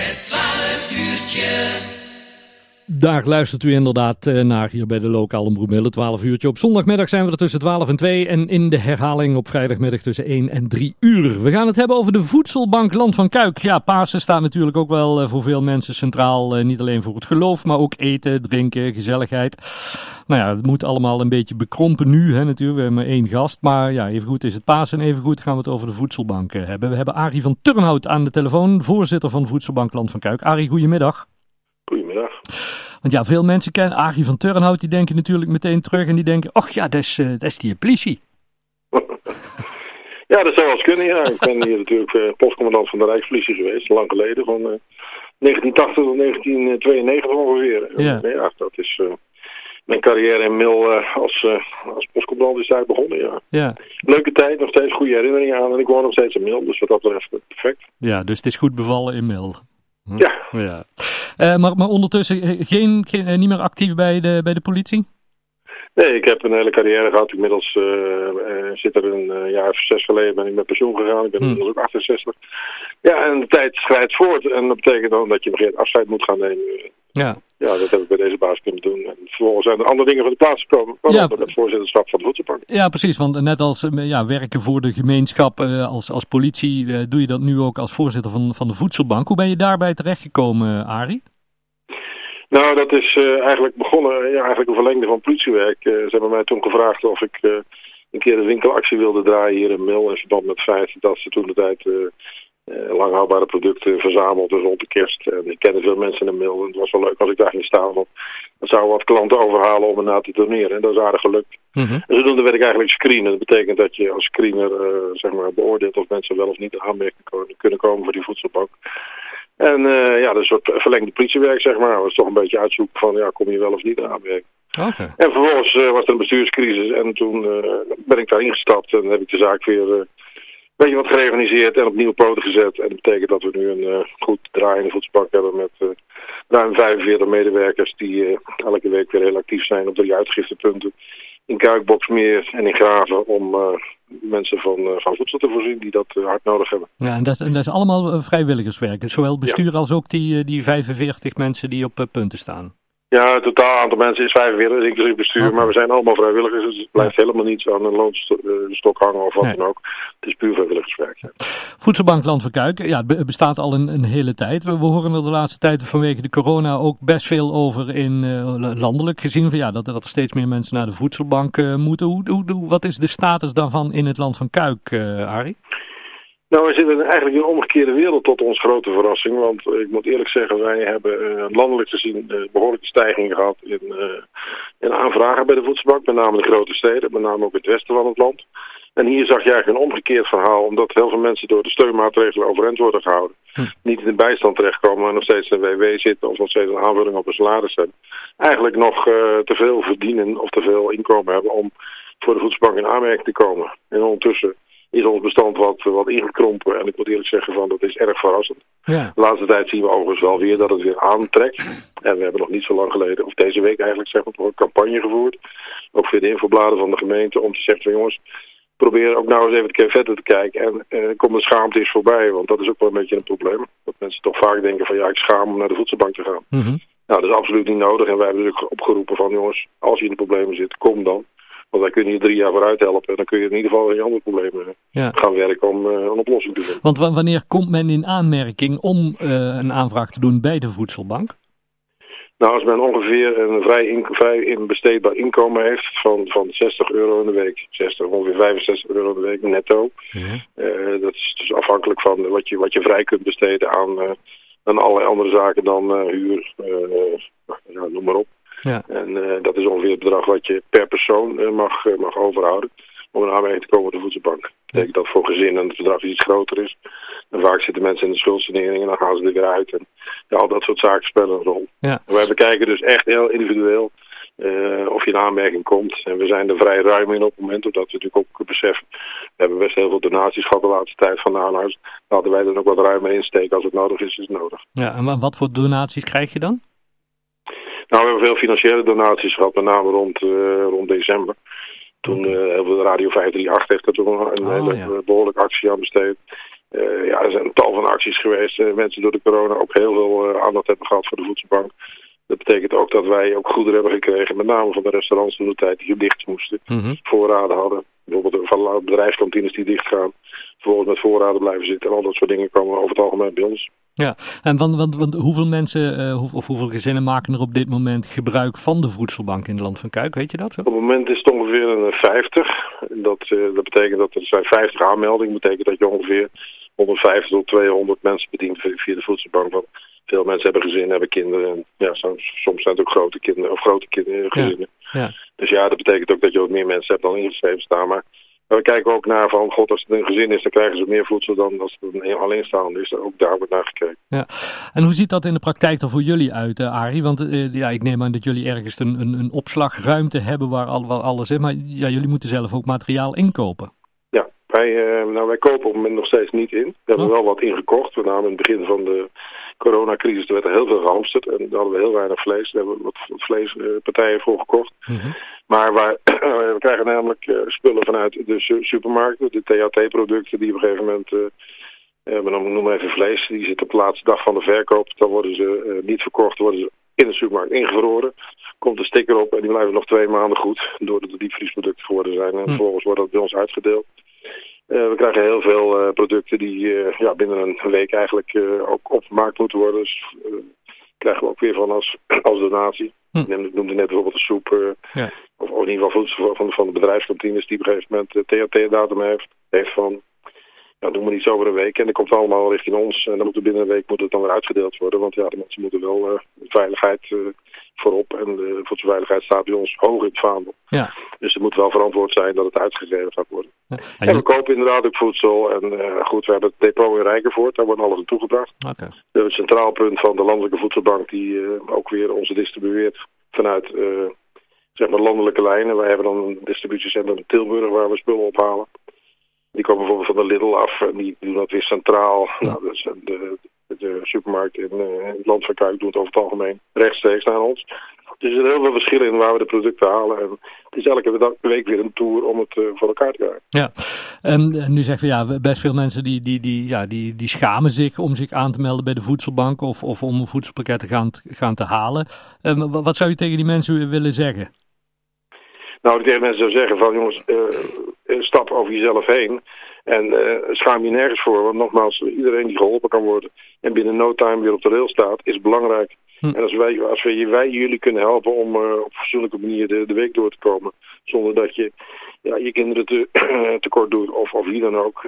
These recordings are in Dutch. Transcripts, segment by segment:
Het twaalf uurtje. Daar luistert u inderdaad eh, naar hier bij de lokale omroep Midden, 12 uurtje. Op zondagmiddag zijn we er tussen 12 en 2 en in de herhaling op vrijdagmiddag tussen 1 en 3 uur. We gaan het hebben over de voedselbank Land van Kuik. Ja, Pasen staat natuurlijk ook wel eh, voor veel mensen centraal. Eh, niet alleen voor het geloof, maar ook eten, drinken, gezelligheid. Nou ja, het moet allemaal een beetje bekrompen nu hè, natuurlijk. We hebben maar één gast, maar ja, even goed is het Pasen en even goed gaan we het over de voedselbank hebben. We hebben Arie van Turnhout aan de telefoon, voorzitter van Voedselbank Land van Kuik. Arie, goedemiddag. Goedemiddag. Want ja, veel mensen kennen Arie van Turnhout, die denken natuurlijk meteen terug en die denken, ach ja, dat is, uh, dat is die politie. ja, dat zou wel eens kunnen, ja. Ik ben hier natuurlijk uh, postcommandant van de Rijkspolitie geweest, lang geleden, van uh, 1980 tot 1992 ongeveer. Ja. ja, dat is... mijn carrière in Mil als, als postcommandant is daar begonnen, ja. ja. Leuke tijd, nog steeds goede herinneringen aan en ik woon nog steeds in Mil, dus wat dat betreft perfect. Ja, dus het is goed bevallen in Mil. Hm? Ja. ja. Uh, maar, maar ondertussen geen, geen, uh, niet meer actief bij de, bij de politie? Nee, ik heb een hele carrière gehad. Inmiddels uh, zit er een jaar of zes geleden ben ik met pensioen gegaan. Ik ben Hmm. inmiddels ook 68. Ja, en de tijd schrijdt voort. En dat betekent dan dat je geen afscheid moet gaan nemen. Ja. Ja, dat heb ik bij deze baas kunnen doen. En vervolgens zijn er andere dingen van de plaats gekomen. Waaronder Ja. het voorzitterschap van de voedselbank. ja, precies. Want net als uh, ja, werken voor de gemeenschap uh, als, als politie, uh, doe je dat nu ook als voorzitter van, van de voedselbank. Hoe ben je daarbij terechtgekomen, Arie? Nou, dat is uh, eigenlijk begonnen, ja, eigenlijk een verlengde van politiewerk. Uh, ze hebben mij toen gevraagd of ik uh, een keer een winkelactie wilde draaien hier in Mil. In verband met het feit dat ze toen de tijd lang houdbare producten verzamelden rond de kerst. En ik kende veel mensen in Mil en het was wel leuk als ik daar ging staan. Want dat zou wat klanten overhalen om erna te doneren. En dat is aardig gelukt. Mm -hmm. En zodoende werd ik eigenlijk screenen. Dat betekent dat je als screener zeg maar beoordeelt of mensen wel of niet in aanmerking kunnen komen voor die voedselbank. En uh, ja, dat is een soort verlengde politiewerk, zeg maar. Dat is toch een beetje uitzoeken van, ja, kom je wel of niet. Okay. En vervolgens uh, was er een bestuurscrisis en toen uh, ben ik daar ingestapt en heb ik de zaak weer beetje wat gereorganiseerd en op nieuwe poten gezet. En dat betekent dat we nu een goed draaiende voedselbank hebben met ruim 45 medewerkers die elke week weer heel actief zijn op drie uitgiftepunten. In Kuikboksmeer en in Graven om mensen van, van voedsel te voorzien die dat hard nodig hebben. Ja, en dat, en dat is allemaal vrijwilligerswerk. Zowel bestuur ja. als ook die, die 45 mensen die op punten staan. Ja, het totaal aantal mensen is 45, inclusief bestuur. Okay. Maar we zijn allemaal vrijwilligers. Dus het blijft ja. helemaal niet aan een loonstok hangen of wat nee. dan ook. Het is puur vrijwilligerswerk. Ja. Voedselbank Land van Kuik, ja, het bestaat al een, een hele tijd. We, we, horen er de laatste tijd vanwege de corona ook best veel over in landelijk gezien. Van, ja, dat, dat er steeds meer mensen naar de voedselbank moeten. Hoe, hoe, wat is de status daarvan in het Land van Kuik, Arie? Nou, we zitten eigenlijk in een omgekeerde wereld tot ons grote verrassing. Want ik moet eerlijk zeggen, wij hebben uh, landelijk gezien uh, behoorlijke stijging gehad in, uh, in aanvragen bij de voedselbank. Met name de grote steden, met name ook het westen van het land. En hier zag je eigenlijk een omgekeerd verhaal, omdat heel veel mensen door de steunmaatregelen overeind worden gehouden. Hm. Niet in de bijstand terechtkomen, maar nog steeds in de WW zitten of nog steeds een aanvulling op een salaris hebben. Eigenlijk nog te veel verdienen of te veel inkomen hebben om voor de voedselbank in aanmerking te komen. En ondertussen is ons bestand wat, wat ingekrompen. En ik moet eerlijk zeggen, van, dat is erg verrassend. Ja. De laatste tijd zien we overigens wel weer dat het weer aantrekt. En we hebben nog niet zo lang geleden, of deze week eigenlijk, zeg maar, een campagne gevoerd. Ook via de infobladen van de gemeente, om te zeggen van jongens, probeer ook nou eens even een keer verder te kijken. En eh, kom de schaamte eens voorbij, want dat is ook wel een beetje een probleem. Dat mensen toch vaak denken van ja, ik schaam om naar de voedselbank te gaan. Mm -hmm. Nou, dat is absoluut niet nodig. En wij hebben dus ook opgeroepen van jongens, als je in de problemen zit, kom dan. Want wij kunnen je drie jaar vooruit helpen. En dan kun je in ieder geval in je andere problemen ja. gaan werken om uh, een oplossing te vinden. Want wanneer komt men in aanmerking om uh, een aanvraag te doen bij de voedselbank? Nou, als men ongeveer een vrij, in, vrij in besteedbaar inkomen heeft van, van 60 euro in de week. 60, ongeveer 65 euro in de week netto. Ja. Uh, dat is dus afhankelijk van wat je, wat je vrij kunt besteden aan, aan allerlei andere zaken dan huur, noem maar op. Ja. En uh, dat is ongeveer het bedrag wat je per persoon uh, mag, uh, mag overhouden om een aanmerking te komen op de voedselbank. Dat betekent dat voor gezinnen het bedrag iets groter is. En vaak zitten mensen in de schuldsanering en dan gaan ze er weer uit. En ja, al dat soort zaken spelen een rol. Ja. Wij bekijken dus echt heel individueel of je in aanmerking komt. En we zijn er vrij ruim in op het moment, omdat we natuurlijk ook beseffen... we hebben best heel veel donaties gehad de laatste tijd van de aanhuis. Hadden wij dan ook wat ruimer insteken als het nodig is, is het nodig. Ja, en wat voor donaties krijg je dan? Nou, we hebben veel financiële donaties gehad, met name rond, uh, rond december. Toen uh, heel veel Radio 538 heeft er toen een oh, hele ja. behoorlijke actie aan besteed. ja, er zijn een tal van acties geweest. mensen door de corona ook heel veel aandacht hebben gehad voor de voedselbank. Dat betekent ook dat wij ook goederen hebben gekregen, met name van de restaurants toen de tijd die dicht moesten. Mhm. Voorraden hadden. Bijvoorbeeld van bedrijfskantines die dicht gaan. Vervolgens met voorraden blijven zitten. En al dat soort dingen komen over het algemeen bij ons. Ja, en want, want, want hoeveel mensen uh, of hoeveel gezinnen maken er op dit moment gebruik van de voedselbank in het land van Kuik? Weet je dat zo? Op het moment is het ongeveer een 50. Dat, uh, dat betekent dat er zijn 50 aanmeldingen. Dat betekent dat je ongeveer 150 tot 200 mensen bedient via de voedselbank. Want veel mensen hebben gezinnen, hebben kinderen. En ja, soms, soms zijn het ook grote kinderen of grote kinderen, gezinnen. Ja, ja. Dus ja, dat betekent ook dat je ook meer mensen hebt dan ingeschreven staan. Maar we kijken ook naar van, god, als het een gezin is, dan krijgen ze meer voedsel dan als het een alleenstaande is. Ook daar wordt naar gekeken. Ja. En hoe ziet dat in de praktijk er voor jullie uit, uh, Arie? Want uh, ja, ik neem aan dat jullie ergens een, een, een opslagruimte hebben waar, al, waar alles is. Maar ja, jullie moeten zelf ook materiaal inkopen. Ja, wij, uh, nou, wij kopen op het moment nog steeds niet in. We hebben oh. wel wat ingekocht. Met name in het begin van de coronacrisis er werd er heel veel gehamsterd. En daar hadden we heel weinig vlees. Daar hebben we wat vleespartijen voor gekocht. Mm -hmm. Maar waar, we krijgen namelijk uh, spullen vanuit de supermarkten. De THT-producten die op een gegeven moment... Uh, we noemen even vlees. Die zitten op de laatste dag van de verkoop. Dan worden ze uh, niet verkocht. worden ze in de supermarkt ingevroren. Komt een sticker op en die blijven nog twee maanden goed. Doordat het diepvriesproducten geworden zijn. En vervolgens wordt dat bij ons uitgedeeld. Uh, we krijgen heel veel uh, producten die uh, ja, binnen een week eigenlijk ook opgemaakt moeten worden. Dus krijgen we ook weer van als, als donatie. Hm. Ik noemde net bijvoorbeeld de soep. Ja. Of in ieder geval voedsel van, van de bedrijfskantines die op een gegeven moment THT-datum heeft, heeft van... Nou, doen we iets over een week en dat komt allemaal richting ons. En dan moet er binnen een week moet het dan weer uitgedeeld worden. Want ja, de mensen moeten wel veiligheid voorop. En de voedselveiligheid staat bij ons hoog in het vaandel. Ja. Dus het moet wel verantwoord zijn dat het uitgegeven gaat worden. Ja. En, we kopen inderdaad ook voedsel. En uh, goed, we hebben het depot in Rijkenvoort. Daar wordt alles naartoe gebracht. Okay. We hebben het centraal punt van de Landelijke Voedselbank... die ook weer onze distribueert vanuit zeg maar landelijke lijnen. Wij hebben dan een distributiecentrum in Tilburg waar we spullen ophalen. Die komen bijvoorbeeld van de Lidl af en die doen dat weer centraal. Ja. Nou, dus de, de supermarkt in, uh, in het land van Kuik doet het over het algemeen rechtstreeks naar ons. Dus er zijn heel veel verschillen in waar we de producten halen. En het is elke week weer een tour om het uh, voor elkaar te krijgen. Ja, en nu zeggen we ja, best veel mensen die, die, die, ja, die, die schamen zich om zich aan te melden bij de voedselbank of, of om een voedselpakket te gaan, gaan te halen. Um, wat zou je tegen die mensen willen zeggen? Nou, ik tegen mensen zou zeggen van jongens, uh, stap over jezelf heen. En uh, schaam je nergens voor, want nogmaals, iedereen die geholpen kan worden en binnen no time weer op de rail staat, is belangrijk. Hm. En als wij, als wij, wij jullie kunnen helpen om uh, op fatsoenlijke manier de, de week door te komen, zonder dat je ja, je kinderen te, tekort doet of, of wie dan ook,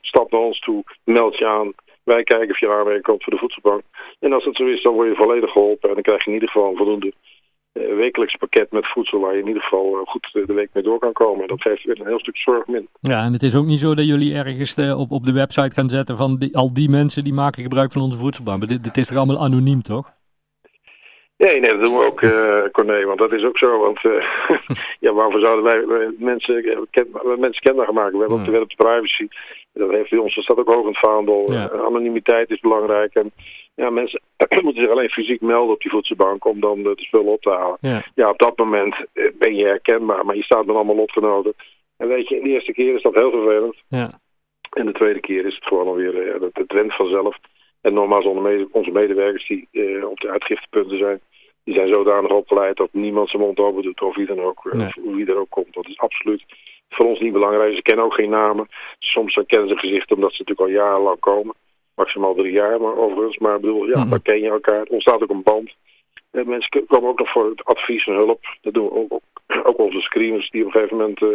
stap naar ons toe, meld je aan. Wij kijken of je aanmerking komt voor de voedselbank. En als dat zo is, dan word je volledig geholpen en dan krijg je in ieder geval een voldoende wekelijks pakket met voedsel waar je in ieder geval uh, goed de week mee door kan komen. En dat geeft weer een heel stuk zorg min. Ja, en het is ook niet zo dat jullie ergens op, op de website gaan zetten van die, al die mensen die maken gebruik van onze voedselbank. Dit, dit is toch allemaal anoniem, toch? Nee, nee, dat doen we ook, uh, Corné, want dat is ook zo. Want uh, ja, waarvoor zouden wij, wij mensen, ken, mensen kenbaar maken? We hebben ook de wet op de privacy. Dat heeft bij ons, dat staat ook hoog in het vaandel. Ja. anonimiteit is belangrijk. En ja, mensen moeten zich alleen fysiek melden op die voedselbank om dan de spullen op te halen. Ja. ja, op dat moment ben je herkenbaar, maar je staat met allemaal lotgenoten. En weet je, de eerste keer is dat heel vervelend. Ja. En de tweede keer is het gewoon alweer, ja, het went vanzelf. En nogmaals, onze medewerkers die uh, op de uitgiftepunten zijn, die zijn zodanig opgeleid dat niemand zijn mond open doet of wie dan ook, Nee. of wie er ook komt. Dat is absoluut voor ons niet belangrijk. Ze kennen ook geen namen. Soms kennen ze gezichten omdat ze natuurlijk al jarenlang komen. Maximaal drie jaar, maar overigens. Maar ik bedoel, ja, Mhm. dan ken je elkaar. Er ontstaat ook een band. En mensen komen ook nog voor het advies en hulp. Dat doen we ook, ook, onze screeners die op een gegeven moment uh,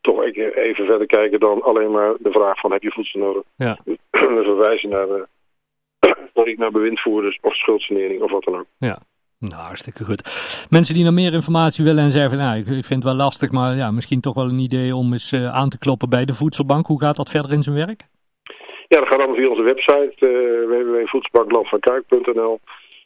toch even verder kijken dan alleen maar de vraag van heb je voedsel nodig. Ja. We verwijzen naar, uh, naar bewindvoerders of schuldsanering of wat dan ook. Ja. Nou, hartstikke goed. Mensen die nog meer informatie willen en zeggen van, nou, ik, ik vind het wel lastig, maar ja, misschien toch wel een idee om eens uh, aan te kloppen bij de voedselbank. Hoe gaat dat verder in zijn werk? Ja, dat gaat allemaal via onze website, uh, www.voedselbanklandvankuik.nl.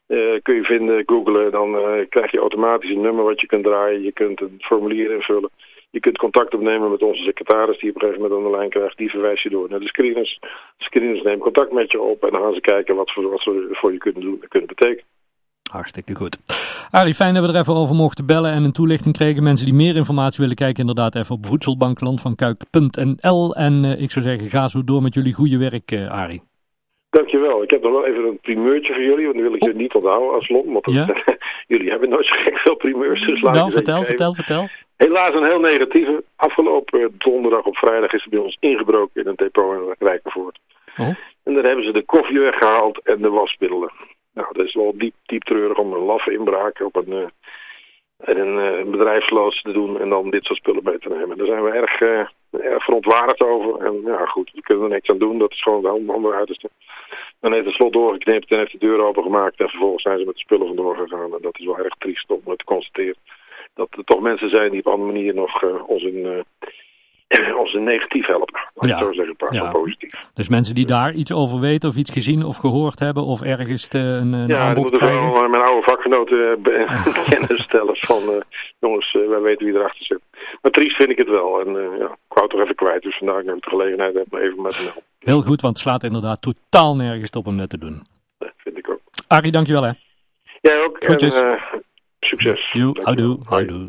Uh, kun je vinden, googlen, dan uh, krijg je automatisch een nummer wat je kunt draaien. Je kunt een formulier invullen. Je kunt contact opnemen met onze secretaris die je op een gegeven moment aan de lijn krijgt. Die verwijst je door naar de screeners. De screeners nemen contact met je op en dan gaan ze kijken wat, voor, wat ze voor je kunnen doen kunnen betekenen. Hartstikke goed. Arie, fijn dat we er even over mochten bellen en een toelichting kregen. Mensen die meer informatie willen kijken, inderdaad even op voedselbanklandvankuik.nl. En uh, ik zou zeggen, ga zo door met jullie goede werk, uh, Arie. Dankjewel. Ik heb nog wel even een primeurtje voor jullie, want die wil ik oh. je niet onthouden als Lon. Want ja? jullie hebben nooit zo gek veel primeurs. Dus nou, vertel, vertel, vertel. Helaas een heel negatieve. Afgelopen donderdag op vrijdag is er bij ons ingebroken in een depot in Rijkenvoort. Oh. En daar hebben ze de koffie weggehaald en de wasmiddelen. Nou, dat is wel diep, diep treurig om een laffe inbraak op een, uh, een, uh, een bedrijfsloods te doen en dan dit soort spullen mee te nemen. Daar zijn we erg, uh, verontwaardigd over. En ja, goed, we kunnen er niks aan doen. Dat is gewoon de andere uiterste. Dan heeft het slot doorgeknipt en heeft de deur opengemaakt en vervolgens zijn ze met de spullen vandoor gegaan. En dat is wel erg triest om te constateren dat er toch mensen zijn die op andere manier nog ons in ons in negatief helpen. ja. zo zeggen, paar ja. positief. Dus mensen die daar iets over weten of iets gezien of gehoord hebben of ergens te, een, een ja, aanbod krijgen? Ja, moeten mijn oude vakgenoten kennis stellen van uh, jongens, uh, wij weten wie erachter zit. Maar triest vind ik het wel en uh, ja, ik wou het toch even kwijt. Dus vandaar dat ik de gelegenheid heb om even met hem helpen. Heel goed, want het slaat inderdaad totaal nergens op om net te doen. Dat vind ik ook. Arie, dankjewel hè. Jij ook. Groetjes. En, succes. You, houdoe, houdoe.